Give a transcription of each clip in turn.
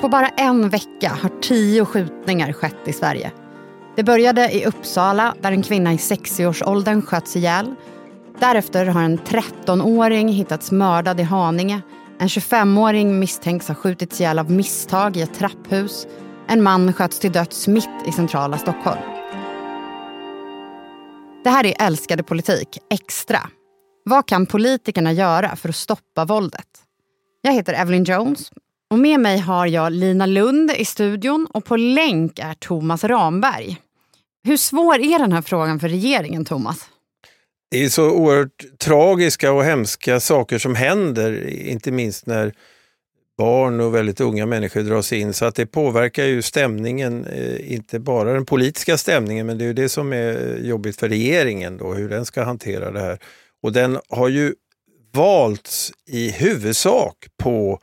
På bara en vecka har tio skjutningar skett i Sverige. Det började i Uppsala där en kvinna i 60-årsåldern sköts ihjäl. Därefter har en 13-åring hittats mördad i Haninge. En 25-åring misstänks ha skjutits ihjäl av misstag i ett trapphus. En man sköts till döds mitt i centrala Stockholm. Det här är Älskade politik extra. Vad kan politikerna göra för att stoppa våldet? Jag heter Evelyn Jones och med mig har jag Lina Lund i studion och på länk är Thomas Ramberg. Hur svår är den här frågan för regeringen, Thomas? Det är så oerhört tragiska och hemska saker som händer, inte minst när barn och väldigt unga människor dras in. Så att det påverkar ju stämningen, eh, inte bara den politiska stämningen, men det är ju det som är jobbigt för regeringen då, hur den ska hantera det här. Och den har ju valts i huvudsak på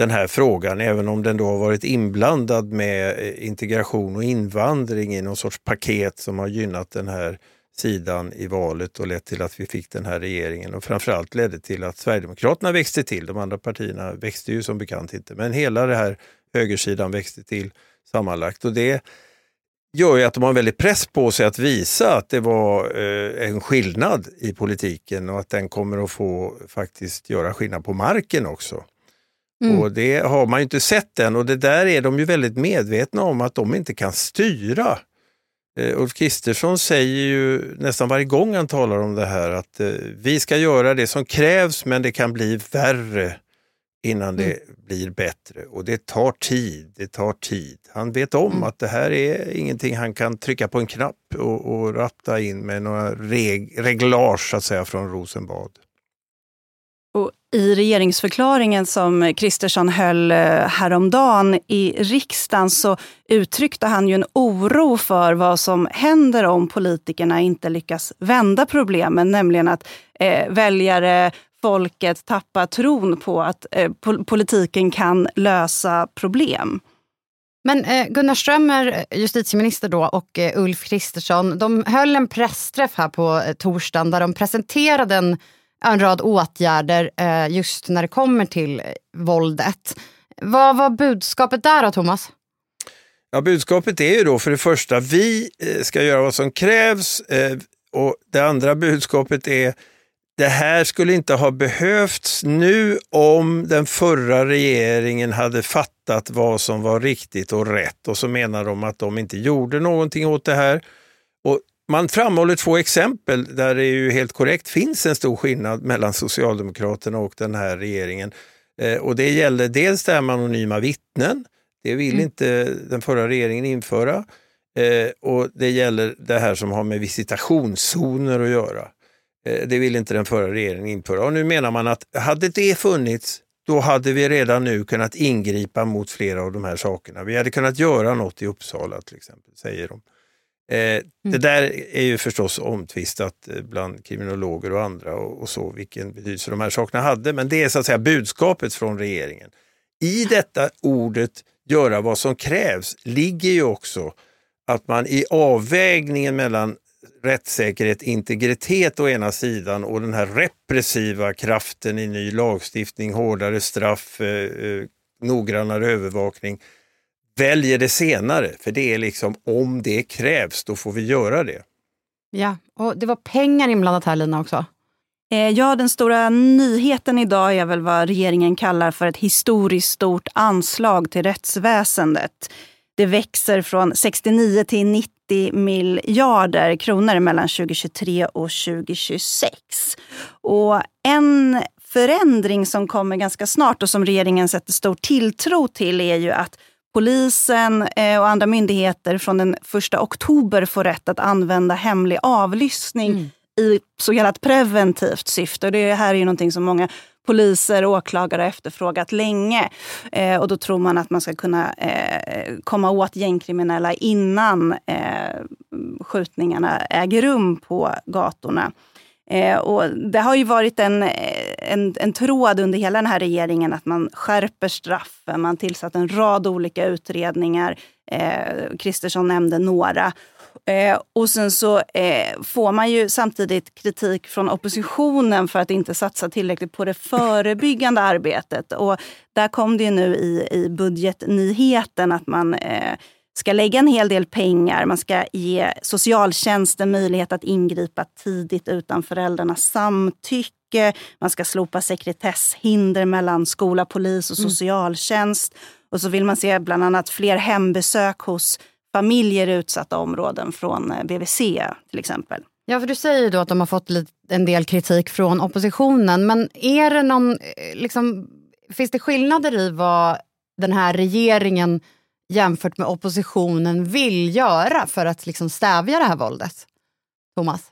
den här frågan, även om den då har varit inblandad med eh, integration och invandring i någon sorts paket som har gynnat den här sidan i valet och lett till att vi fick den här regeringen och framförallt ledde till att Sverigedemokraterna växte till. De andra partierna växte ju som bekant inte, men hela det här högersidan växte till sammanlagt och det gör ju att de har en väldig press på sig att visa att det var eh, en skillnad i politiken och att den kommer att få faktiskt göra skillnad på marken också. Mm. Och Det har man ju inte sett än och det där är de ju väldigt medvetna om att de inte kan styra. Eh, Ulf Kristersson säger ju nästan varje gång han talar om det här att eh, vi ska göra det som krävs men det kan bli värre innan det mm. blir bättre och det tar tid, det tar tid. Han vet om mm. att det här är ingenting han kan trycka på en knapp och, och ratta in med några reg reglage så att säga från Rosenbad. I regeringsförklaringen som Kristersson höll eh, häromdagen i riksdagen så uttryckte han ju en oro för vad som händer om politikerna inte lyckas vända problemen, nämligen att eh, väljare, folket tappar tron på att eh, politiken kan lösa problem. Men eh, Gunnar Strömmer, justitieminister då, och eh, Ulf Kristersson, de höll en pressträff här på eh, torsdagen där de presenterade en en rad åtgärder eh, just när det kommer till våldet. Vad var budskapet där då, Thomas? Ja, budskapet är ju då för det första, vi eh, ska göra vad som krävs eh, och det andra budskapet är det här skulle inte ha behövts nu om den förra regeringen hade fattat vad som var riktigt och rätt och så menar de att de inte gjorde någonting åt det här. Man framhåller två exempel där det ju helt korrekt finns en stor skillnad mellan Socialdemokraterna och den här regeringen. Eh, och det gäller dels det här med anonyma vittnen. Det vill mm. inte den förra regeringen införa. Eh, och det gäller det här som har med visitationszoner att göra. Eh, det vill inte den förra regeringen införa. Och nu menar man att hade det funnits, då hade vi redan nu kunnat ingripa mot flera av de här sakerna. Vi hade kunnat göra något i Uppsala till exempel, säger de. Eh, mm. Det där är ju förstås omtvistat eh, bland kriminologer och andra och, och, så, vilken betydelse de här sakerna hade. Men det är så att säga budskapet från regeringen. I detta ordet göra vad som krävs ligger ju också att man i avvägningen mellan rättssäkerhet, integritet å ena sidan och den här repressiva kraften i ny lagstiftning, hårdare straff, eh, eh noggrannare övervakning väljer det senare, för det är liksom om det krävs, då får vi göra det. Ja, och det var pengar inblandat här Lina också. Eh, ja, den stora nyheten idag är väl vad regeringen kallar för ett historiskt stort anslag till rättsväsendet. Det växer från 69 till 90 miljarder kronor mellan 2023 och 2026. Och en förändring som kommer ganska snart och som regeringen sätter stor tilltro till är ju att Polisen eh, och andra myndigheter från den 1 oktober får rätt att använda hemlig avlyssning mm. i så kallat preventivt syfte. det här är ju någonting som många poliser och åklagare har efterfrågat länge. Eh, och då tror man att man ska kunna eh, komma åt gängkriminella innan skjutningarna äger rum på gatorna. Eh, och det har ju varit en, en, en tråd under hela den här regeringen att man skärper straffen. Man tillsatt en rad olika utredningar. Eh, Kristersson nämnde några. Eh, och sen så eh, får man ju samtidigt kritik från oppositionen för att inte satsa tillräckligt på det förebyggande arbetet. Och där kom det ju nu i, i budgetnyheten att man eh, ska lägga en hel del pengar. Man ska ge socialtjänsten möjlighet att ingripa tidigt utan föräldrarnas samtycke. Man ska slopa sekretesshinder mellan skola, polis och mm. socialtjänst. Mm. Och så vill man se bland annat fler hembesök hos familjer i utsatta områden från eh, BVC till exempel. Ja, för du säger då att de har fått en del kritik från oppositionen. Men är det någon, eh, liksom, finns det skillnader i vad den här regeringen jämfört med oppositionen vill göra för att liksom stävja det här våldet? Thomas?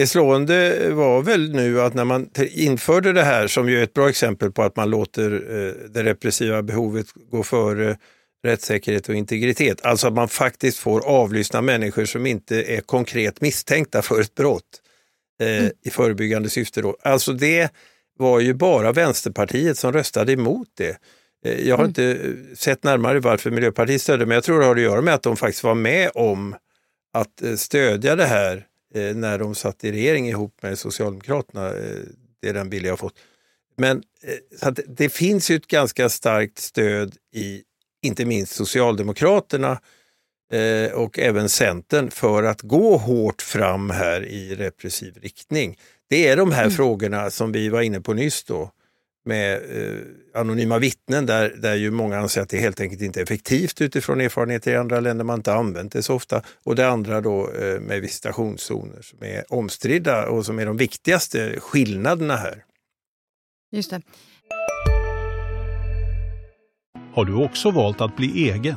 Det, slående var väl nu att när man införde det här, som ju är ett bra exempel på att man låter eh, det repressiva behovet gå före rättssäkerhet och integritet. Alltså att man faktiskt får avlyssna människor som inte är konkret misstänkta för ett brott eh, mm. i förebyggande syfte. Då. Alltså det var ju bara Vänsterpartiet som röstade emot det. Eh, jag har mm. inte sett närmare varför Miljöpartiet stödde, men jag tror det har att göra med att de faktiskt var med om att stödja det här eh, när de satt i regering ihop med Socialdemokraterna. Det är den bild jag har fått. Men det finns ju ett ganska starkt stöd i inte minst Socialdemokraterna och även Centern för att gå hårt fram här i repressiv riktning. Det är de här mm. frågorna som vi var inne på nyss då med eh, anonyma vittnen där, där ju många anser att det helt enkelt inte är effektivt utifrån erfarenheter i andra länder, man inte använt det så ofta. Och det andra då eh, med visitationszoner som är omstridda och som är de viktigaste skillnaderna här. Just det. Har du också valt att bli egen?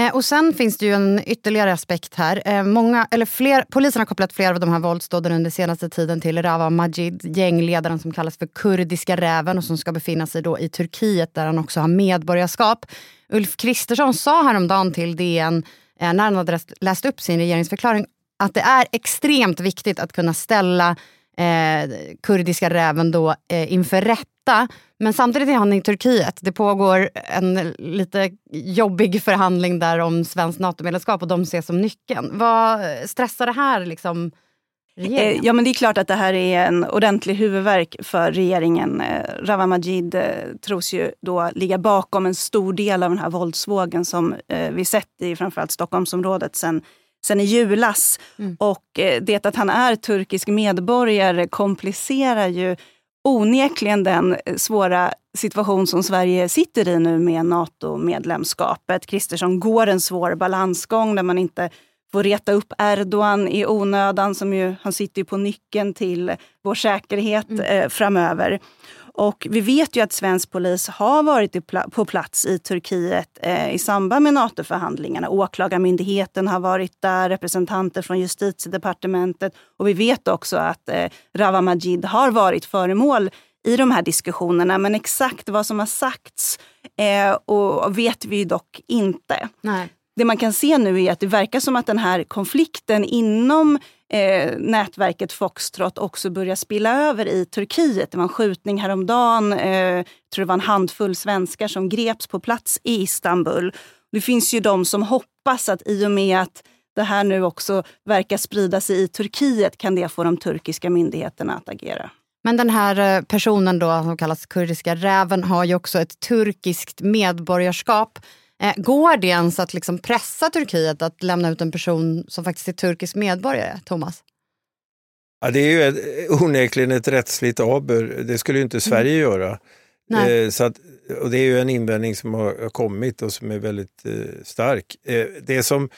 Eh, och sen finns det ju en ytterligare aspekt här. Eh, många, eller fler, polisen har kopplat flera av de här våldsdåden under senaste tiden till Rawa Majid, gängledaren som kallas för kurdiska räven och som ska befinna sig då i Turkiet där han också har medborgarskap. Ulf Kristersson sa häromdagen till DN eh, när han hade läst upp sin regeringsförklaring att det är extremt viktigt att kunna ställa eh, kurdiska räven då eh, inför rätta. Men samtidigt är han i Turkiet. Det pågår en lite jobbig förhandling där om svenskt NATO-medlemskap och de ses som nyckeln. Vad stressar det här liksom regeringen? Eh, ja men det är klart att det här är en ordentlig huvudvärk för regeringen. Eh, Rawa Majid eh, tros ju då ligga bakom en stor del av den här våldsvågen som vi sett i framförallt Stockholmsområdet sen sen i julas. Mm. Och eh, det att han är turkisk medborgare komplicerar ju onekligen den eh, svåra situation som Sverige sitter i nu med NATO-medlemskapet. Kristersson går en svår balansgång där man inte får reta upp Erdogan i onödan. Som ju, han sitter ju på nyckeln till vår säkerhet mm. eh, framöver. Och vi vet ju att svensk polis har varit på plats i Turkiet eh, i samband med NATO-förhandlingarna. Åklagarmyndigheten har varit där, representanter från justitiedepartementet och vi vet också att eh, Rawa Majid har varit föremål i de här diskussionerna. Men exakt vad som har sagts eh, och vet vi dock inte. Nej. Det man kan se nu är att det verkar som att den här konflikten inom eh, nätverket Foxtrot också börjar spilla över i Turkiet. Det var en skjutning häromdagen. Eh, jag tror det var en handfull svenskar som greps på plats i Istanbul. Det finns ju de som hoppas att i och med att det här nu också verkar sprida sig i Turkiet kan det få de turkiska myndigheterna att agera. Men den här eh, personen då, som kallas kurdiska räven har ju också ett turkiskt medborgarskap. Eh, går det ens att liksom pressa Turkiet att lämna ut en person som faktiskt är turkisk medborgare, Thomas? Ja, det är ju ett, onekligen ett rättsligt aber. Det skulle ju inte Sverige mm. göra. Eh, så att, och det är ju en invändning som har kommit och som är väldigt eh, stark. Eh, det som,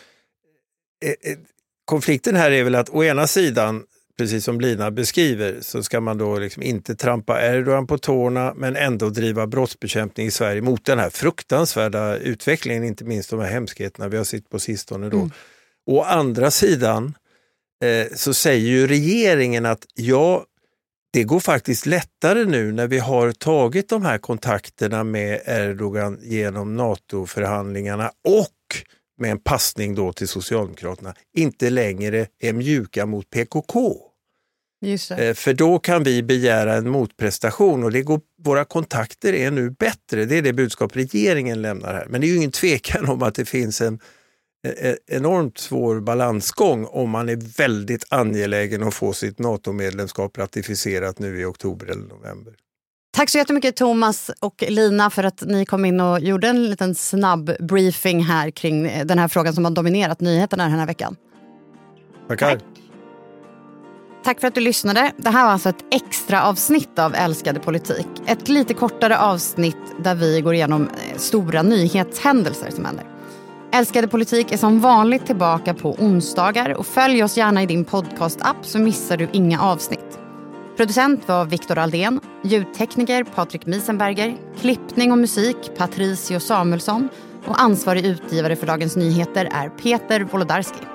eh, eh, konflikten här är väl att å ena sidan, precis som Lina beskriver, så ska man då liksom inte trampa Erdogan på tårna men ändå driva brottsbekämpning i Sverige mot den här fruktansvärda utvecklingen, inte minst de här hemskheterna vi har sett på sistone. Då. Mm. Å andra sidan eh, så säger ju regeringen att ja, det går faktiskt lättare nu när vi har tagit de här kontakterna med Erdogan genom NATO-förhandlingarna och med en passning då till Socialdemokraterna, inte längre är mjuka mot PKK. Eh, för då kan vi begära en motprestation och det går, våra kontakter är nu bättre. Det är det budskap regeringen lämnar här. Men det är ju ingen tvekan om att det finns en enormt svår balansgång om man är väldigt angelägen att få sitt NATO-medlemskap ratificerat nu i oktober eller november. Tack så jättemycket Thomas och Lina för att ni kom in och gjorde en liten snabb briefing här kring den här frågan som har dominerat nyheterna den här veckan. Tackar. Tack. Tack för att du lyssnade. Det här var alltså ett extra avsnitt av Älskade politik. Ett lite kortare avsnitt där vi går igenom eh, stora nyhetshändelser som händer. Älskade politik är som vanligt tillbaka på onsdagar och följ oss gärna i din podcast-app så missar du inga avsnitt. Producent var Viktor Aldén, ljudtekniker Patrik Miesenberger, klippning och musik Patricio Samuelsson och ansvarig utgivare för Dagens Nyheter är Peter Wolodarski.